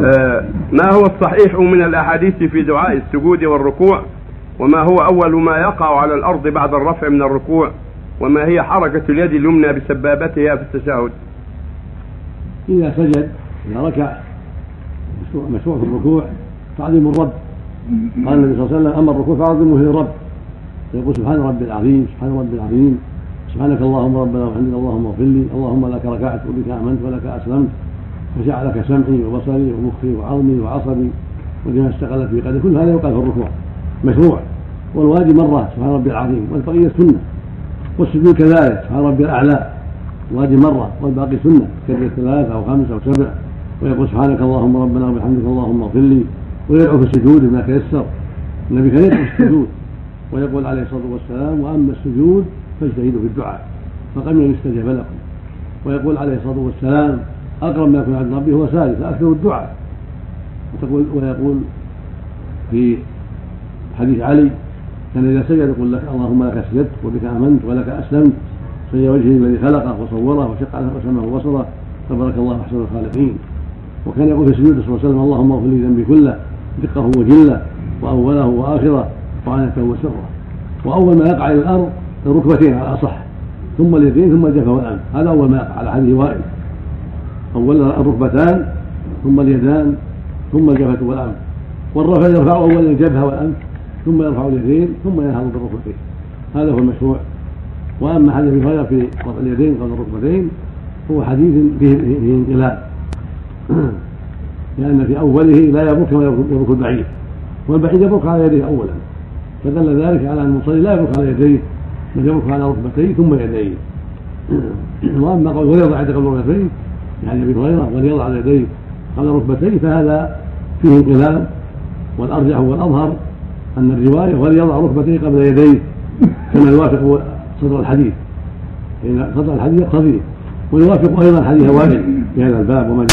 آه ما هو الصحيح من الأحاديث في دعاء السجود والركوع؟ وما هو أول ما يقع على الأرض بعد الرفع من الركوع؟ وما هي حركة اليد اليمنى بسبابتها في التشهد؟ إذا سجد إذا ركع مشروع في الركوع تعظيم الرب. قال النبي صلى الله عليه وسلم أما الركوع فعظمه للرب يقول سبحان ربي العظيم سبحان ربي العظيم. سبحانك اللهم ربنا وبحمدك اللهم اغفر لي اللهم لك ركعت وبك آمنت ولك أسلمت. وجعل لك سمعي وبصري ومخي وعظمي وعصبي وبما استقلت في قدري كل هذا يوقع في الركوع. مشروع. والواجب مرة سبحان ربي العظيم. والبقيه سنة. والسجود كذلك سبحان ربي الأعلى. الواجب مرة والباقي سنة. كذلك ثلاثة أو خمسه أو سبع. ويقول سبحانك اللهم ربنا وبحمدك اللهم اغفر لي. ويدعو في السجود بما تيسر. النبي كان يدعو في السجود. ويقول عليه الصلاة والسلام وأما السجود فاجتهدوا في الدعاء. فقد يستجاب لكم. ويقول عليه الصلاة والسلام أقرب ما يكون عند ربه هو سالس فاكثر الدعاء. وتقول ويقول في حديث علي كان إذا سجد يقول لك اللهم لك سجدت وبك آمنت ولك أسلمت سجد وجهه الذي خلقه وصوره وشق على وسمه وبصره تبارك الله أحسن الخالقين. وكان يقول في سجود صلى الله عليه وسلم اللهم اغفر لي ذنبي كله دقه وجله وأوله وآخره وعنته وسره وأول ما يقع إلى الأرض الركبتين على الأصح ثم اليدين ثم الجبهه والانف هذا أول ما يقع على حديث وائل. اول الركبتان ثم اليدان ثم الجبهة والانف والرفع يرفع أولا الجبهة والانف ثم يرفع اليدين ثم ينهض بالركبتين. هذا هو المشروع. وأما حديث ابي في رفع اليدين قبل الركبتين هو حديث فيه انقلاب. لأن في أوله لا يبرك كما يبرك البعيد والبعيد يبرك على يديه اولا. فدل ذلك على أن المصلي لا يبرك على يديه بل يبرك على ركبتيه ثم يديه. وأما قول وليضع عند قبل الركبتين يعني أبي هريرة وليضع على يديه قبل ركبتيه فهذا فيه انقلاب والأرجح والأظهر أن الرواية وليضع ركبتيه قبل يديه كما يوافق صدر الحديث. فان صدر الحديث يقتضيه ويوافق أيضا حديث وائل في هذا الباب وما